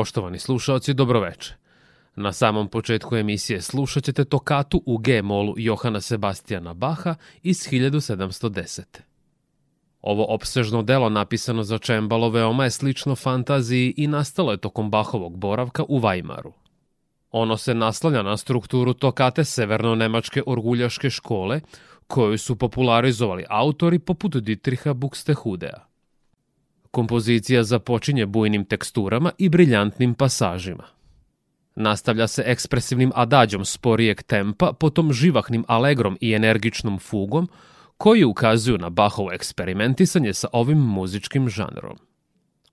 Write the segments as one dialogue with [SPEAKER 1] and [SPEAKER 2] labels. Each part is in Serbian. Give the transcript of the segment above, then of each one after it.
[SPEAKER 1] Poštovani slušaoci, dobroveče. Na samom početku emisije slušat ćete tokatu u G-molu Johana Sebastijana Baha iz 1710. Ovo opsežno delo napisano za čembalo veoma je slično fantaziji i nastalo je tokom Bahovog boravka u Vajmaru. Ono se naslanja na strukturu tokate severno-nemačke orguljaške škole, koju su popularizovali autori poput Dietricha Buxtehudea. Kompozicija započinje bujnim teksturama i briljantnim pasažima. Nastavlja se ekspresivnim adađom sporijeg tempa, potom živahnim alegrom i energičnom fugom, koji ukazuju na Bahovo eksperimentisanje sa ovim muzičkim žanrom.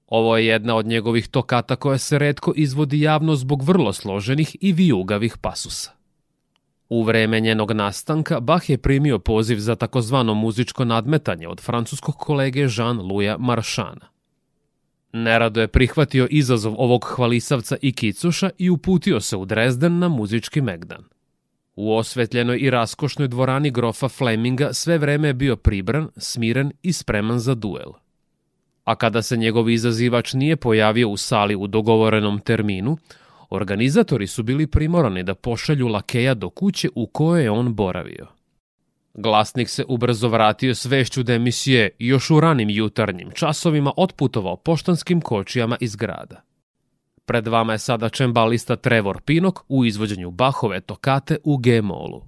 [SPEAKER 1] Ovo je jedna od njegovih tokata koja se redko izvodi javno zbog vrlo složenih i vijugavih pasusa. U vreme njenog nastanka Bach je primio poziv za takozvano muzičko nadmetanje od francuskog kolege Jean-Louis Marchana. Nerado je prihvatio izazov ovog hvalisavca i kicuša i uputio se u Drezden na muzički megdan. U osvetljenoj i raskošnoj dvorani grofa Fleminga sve vreme je bio pribran, smiren i spreman za duel. A kada se njegov izazivač nije pojavio u sali u dogovorenom terminu, Organizatori su bili primorani da pošalju lakeja do kuće u kojoj je on boravio. Glasnik se ubrzo vratio svešću da je misije još u ranim jutarnjim časovima otputovao poštanskim kočijama iz grada. Pred vama je sada čembalista Trevor Pinok u izvođenju Bahove tokate u G-molu.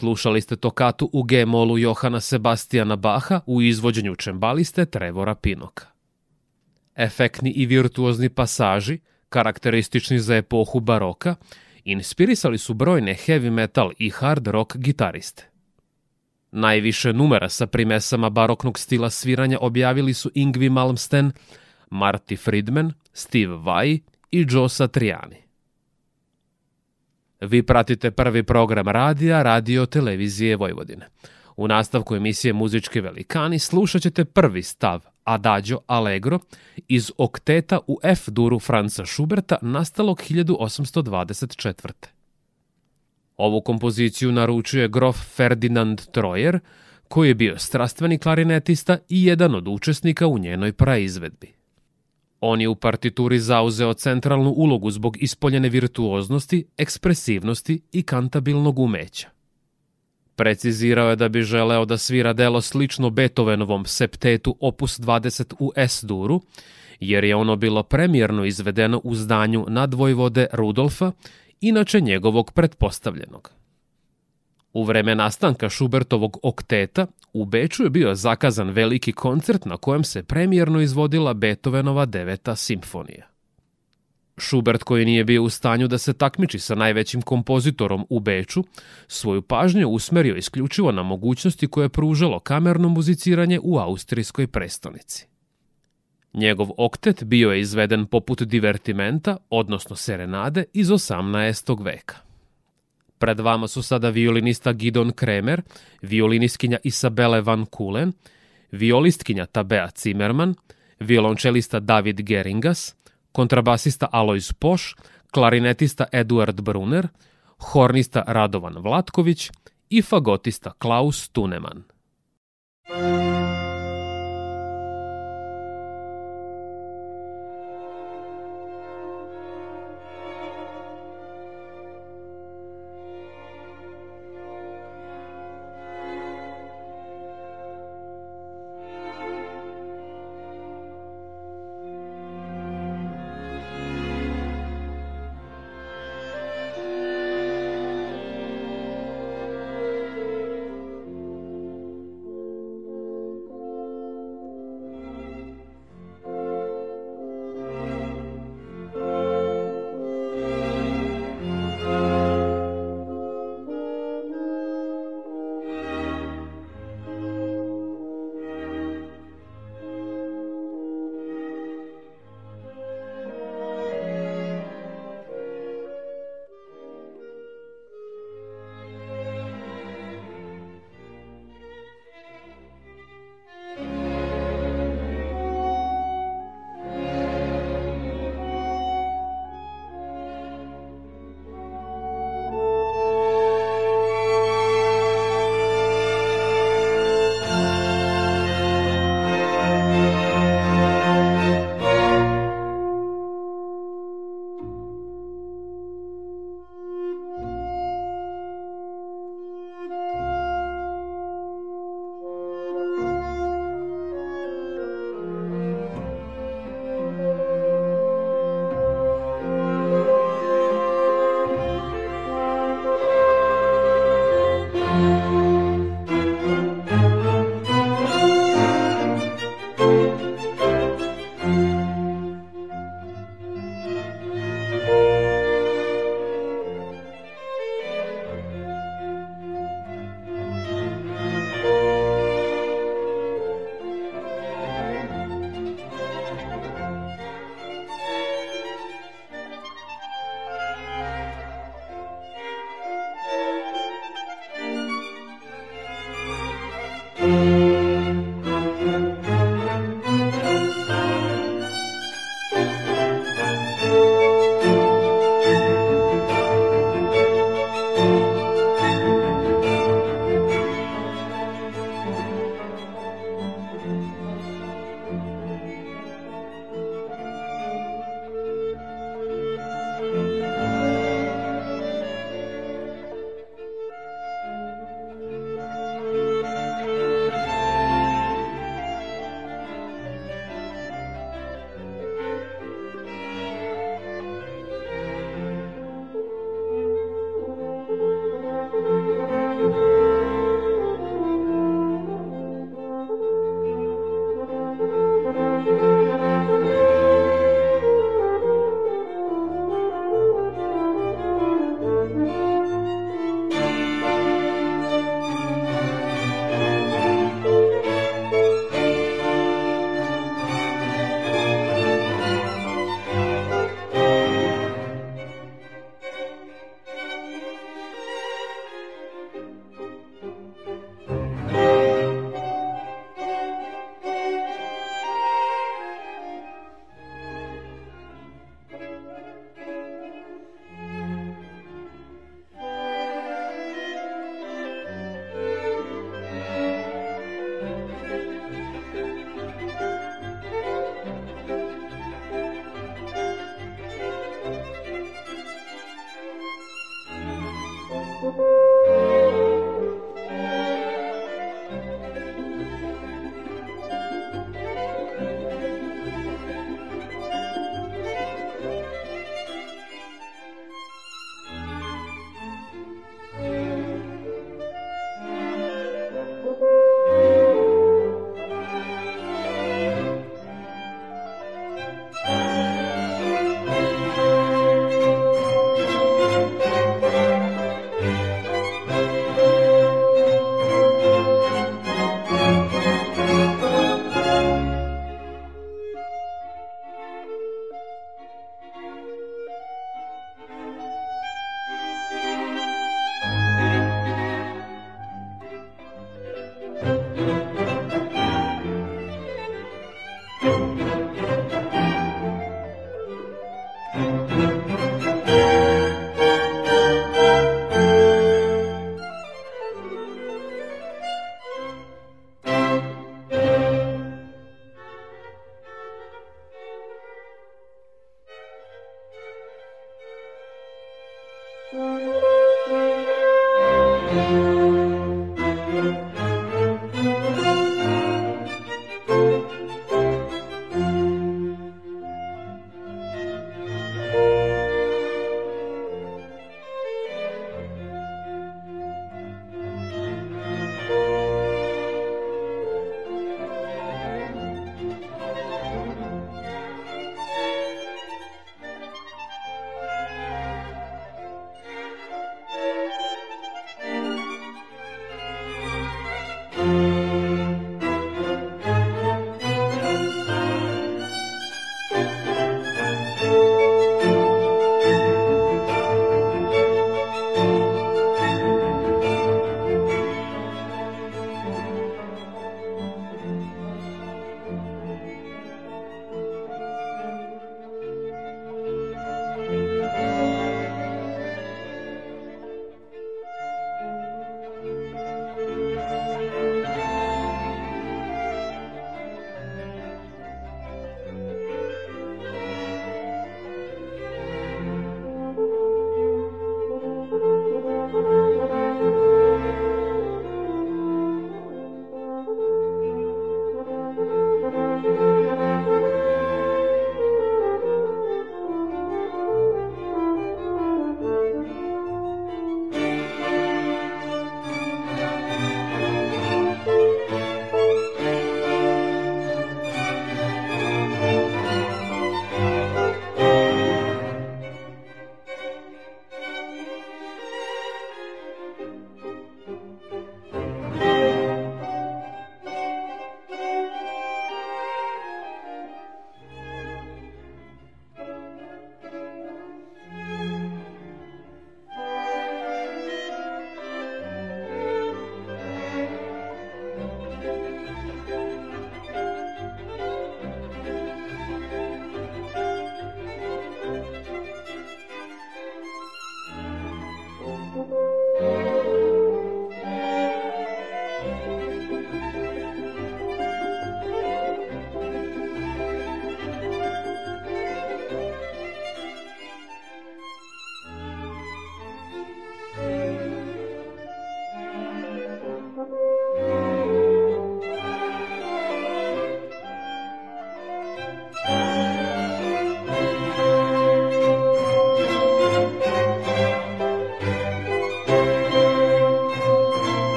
[SPEAKER 1] Slušali ste tokatu u G-molu Johana Sebastijana Baha u izvođenju čembaliste Trevora Pinoka. Efektni i virtuozni pasaži, karakteristični za epohu baroka, inspirisali su brojne heavy metal i hard rock gitariste. Najviše numera sa primesama baroknog stila sviranja objavili su Ingvi Malmsten, Marty Friedman, Steve Vai i Joe Satriani. Vi pratite prvi program radija Radio Televizije Vojvodine. U nastavku emisije Muzički velikani slušat ćete prvi stav Adagio Allegro iz okteta u F-duru Franca Schuberta nastalog 1824. Ovu kompoziciju naručuje grof Ferdinand Troyer, koji je bio strastveni klarinetista i jedan od učesnika u njenoj praizvedbi. On je u partituri zauzeo centralnu ulogu zbog ispoljene virtuoznosti, ekspresivnosti i kantabilnog umeća. Precizirao je da bi želeo da svira delo slično Beethovenovom septetu opus 20 u S-duru, jer je ono bilo premijerno izvedeno u zdanju nadvojvode Rudolfa, inače njegovog pretpostavljenog. U vreme nastanka Šubertovog okteta u Beču je bio zakazan veliki koncert na kojem se premijerno izvodila Beethovenova deveta simfonija. Schubert koji nije bio u stanju da se takmiči sa najvećim kompozitorom u Beču, svoju pažnju usmerio isključivo na mogućnosti koje je pružalo kamerno muziciranje u austrijskoj prestonici. Njegov oktet bio je izveden poput divertimenta, odnosno serenade iz 18. veka. Pred vama su sada violinista Gidon Kremer, violiniskinja Isabele Van Kulen, violistkinja Tabea Cimerman, violončelista David Geringas, kontrabasista Alois Poš, klarinetista Eduard Brunner, hornista Radovan Vlatković i fagotista Klaus Tuneman.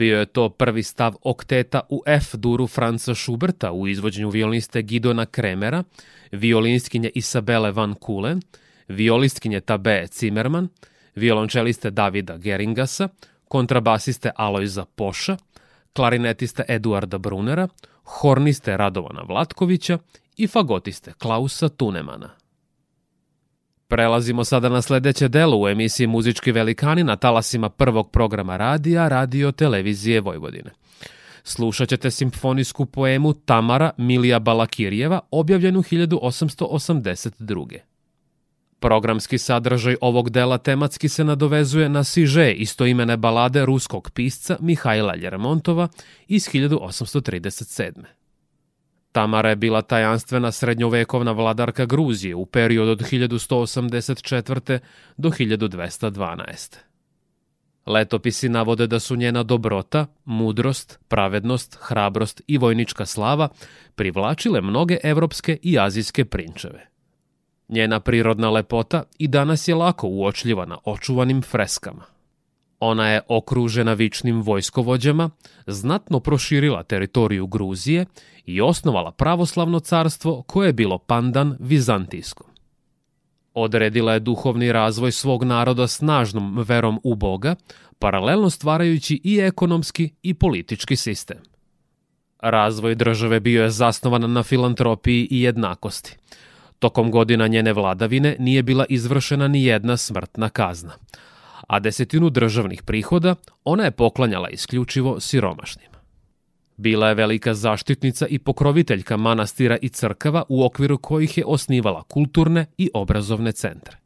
[SPEAKER 1] bio je to prvi stav okteta u F-duru Franca Schuberta u izvođenju violiniste Gidona Kremera, violinskinje Isabele Van Kulen, violistkinje Tabe Cimerman, violončeliste Davida Geringasa, kontrabasiste Alojza Poša, klarinetiste Eduarda Brunera, horniste Radovana Vlatkovića i fagotiste Klausa Tunemana. Prelazimo sada na sledeće delo u emisiji Muzički velikani na talasima prvog programa radija Radio Televizije Vojvodine. Slušat ćete simfonijsku poemu Tamara Milija Balakirjeva, objavljenu 1882. Programski sadržaj ovog dela tematski se nadovezuje na siže istoimene balade ruskog pisca Mihajla Ljermontova iz 1837. Tamara je bila tajanstvena srednjovekovna vladarka Gruzije u periodu od 1184. do 1212. Letopisi navode da su njena dobrota, mudrost, pravednost, hrabrost i vojnička slava privlačile mnoge evropske i azijske prinčeve. Njena prirodna lepota i danas je lako uočljiva na očuvanim freskama. Ona je okružena vičnim vojskovođama, znatno proširila teritoriju Gruzije i osnovala pravoslavno carstvo koje je bilo pandan Vizantijskom. Odredila je duhovni razvoj svog naroda snažnom verom u Boga, paralelno stvarajući i ekonomski i politički sistem. Razvoj države bio je zasnovan na filantropiji i jednakosti. Tokom godina njene vladavine nije bila izvršena ni jedna smrtna kazna – a desetinu državnih prihoda ona je poklanjala isključivo siromašnima. Bila je velika zaštitnica i pokroviteljka manastira i crkava u okviru kojih je osnivala kulturne i obrazovne centre.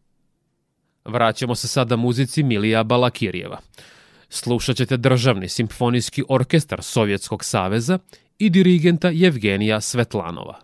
[SPEAKER 1] Vraćamo se sada muzici Milija Balakirjeva. Slušat ćete državni simfonijski orkestar Sovjetskog saveza i dirigenta Evgenija Svetlanova.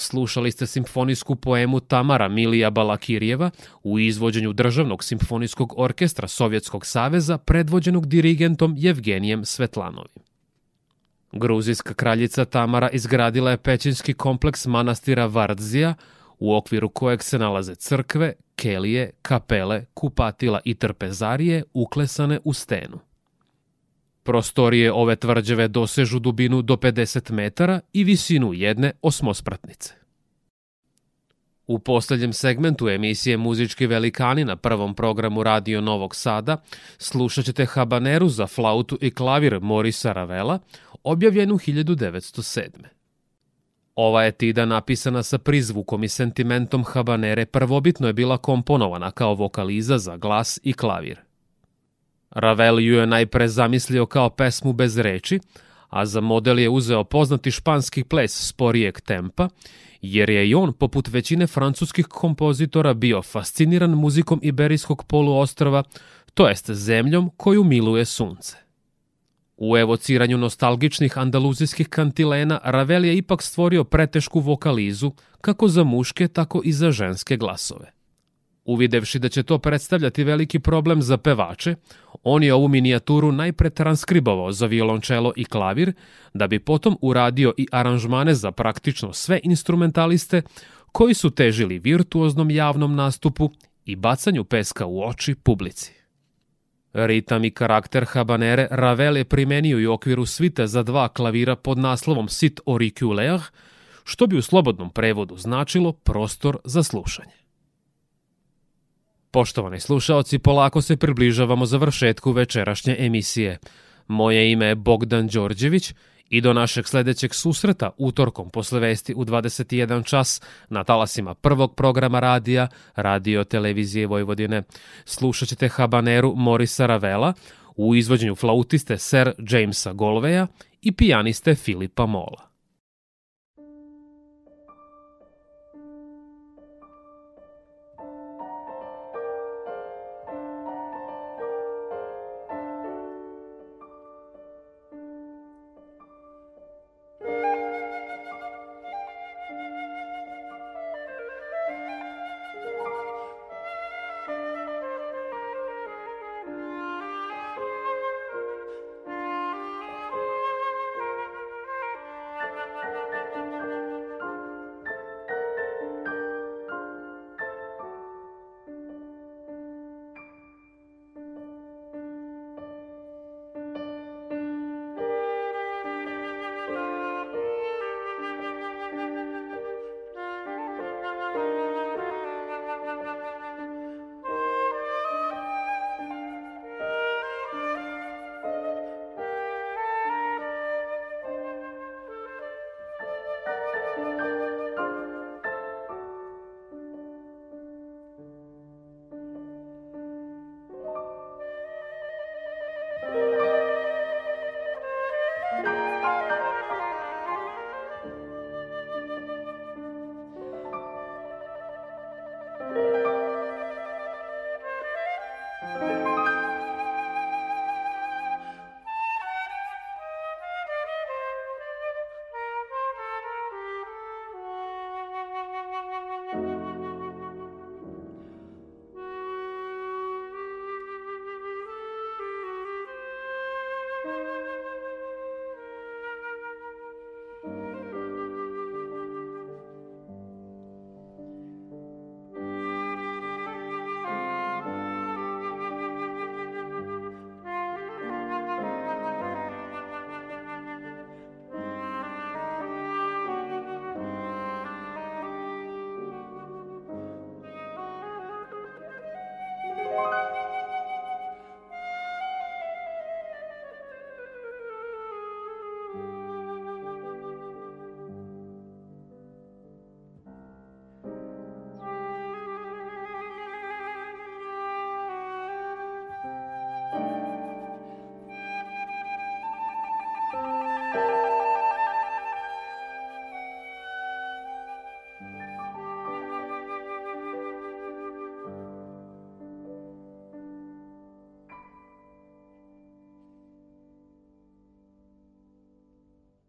[SPEAKER 1] Slušali ste simfonijsku poemu Tamara Milija Balakirjeva u izvođenju Državnog simfonijskog orkestra Sovjetskog saveza predvođenog dirigentom Evgenijem Svetlanovim. Gruzijska kraljica Tamara izgradila je pećinski kompleks manastira Vardzija, u okviru kojeg se nalaze crkve, kelije, kapele, kupatila i trpezarije uklesane u stenu. Prostorije ove tvrđave dosežu dubinu do 50 metara i visinu jedne osmospratnice. U poslednjem segmentu emisije Muzički velikani na prvom programu Radio Novog Sada slušat ćete habaneru za flautu i klavir Morisa Ravela, objavljenu 1907. Ova etida napisana sa prizvukom i sentimentom habanere prvobitno je bila komponovana kao vokaliza za glas i klavir. Ravel ju je najpre zamislio kao pesmu bez reči, a za model je uzeo poznati španski ples sporijeg tempa, jer je i on, poput većine francuskih kompozitora, bio fasciniran muzikom Iberijskog poluostrava, to jest zemljom koju miluje sunce. U evociranju nostalgičnih andaluzijskih kantilena Ravel je ipak stvorio pretešku vokalizu kako za muške, tako i za ženske glasove. Uvidevši da će to predstavljati veliki problem za pevače, on je ovu minijaturu najpre transkribovao za violončelo i klavir, da bi potom uradio i aranžmane za praktično sve instrumentaliste koji su težili virtuoznom javnom nastupu i bacanju peska u oči publici. Ritam i karakter habanere Ravel je primenio i u okviru svite za dva klavira pod naslovom Sit auriculaire, što bi u slobodnom prevodu značilo prostor za slušanje. Poštovani slušaoci, polako se približavamo završetku večerašnje emisije. Moje ime je Bogdan Đorđević i do našeg sledećeg susreta utorkom posle vesti u 21 čas na talasima prvog programa radija Radio Televizije Vojvodine. Slušat ćete habaneru Morisa Ravela u izvođenju flautiste Sir Jamesa Golveja i pijaniste Filipa Mola.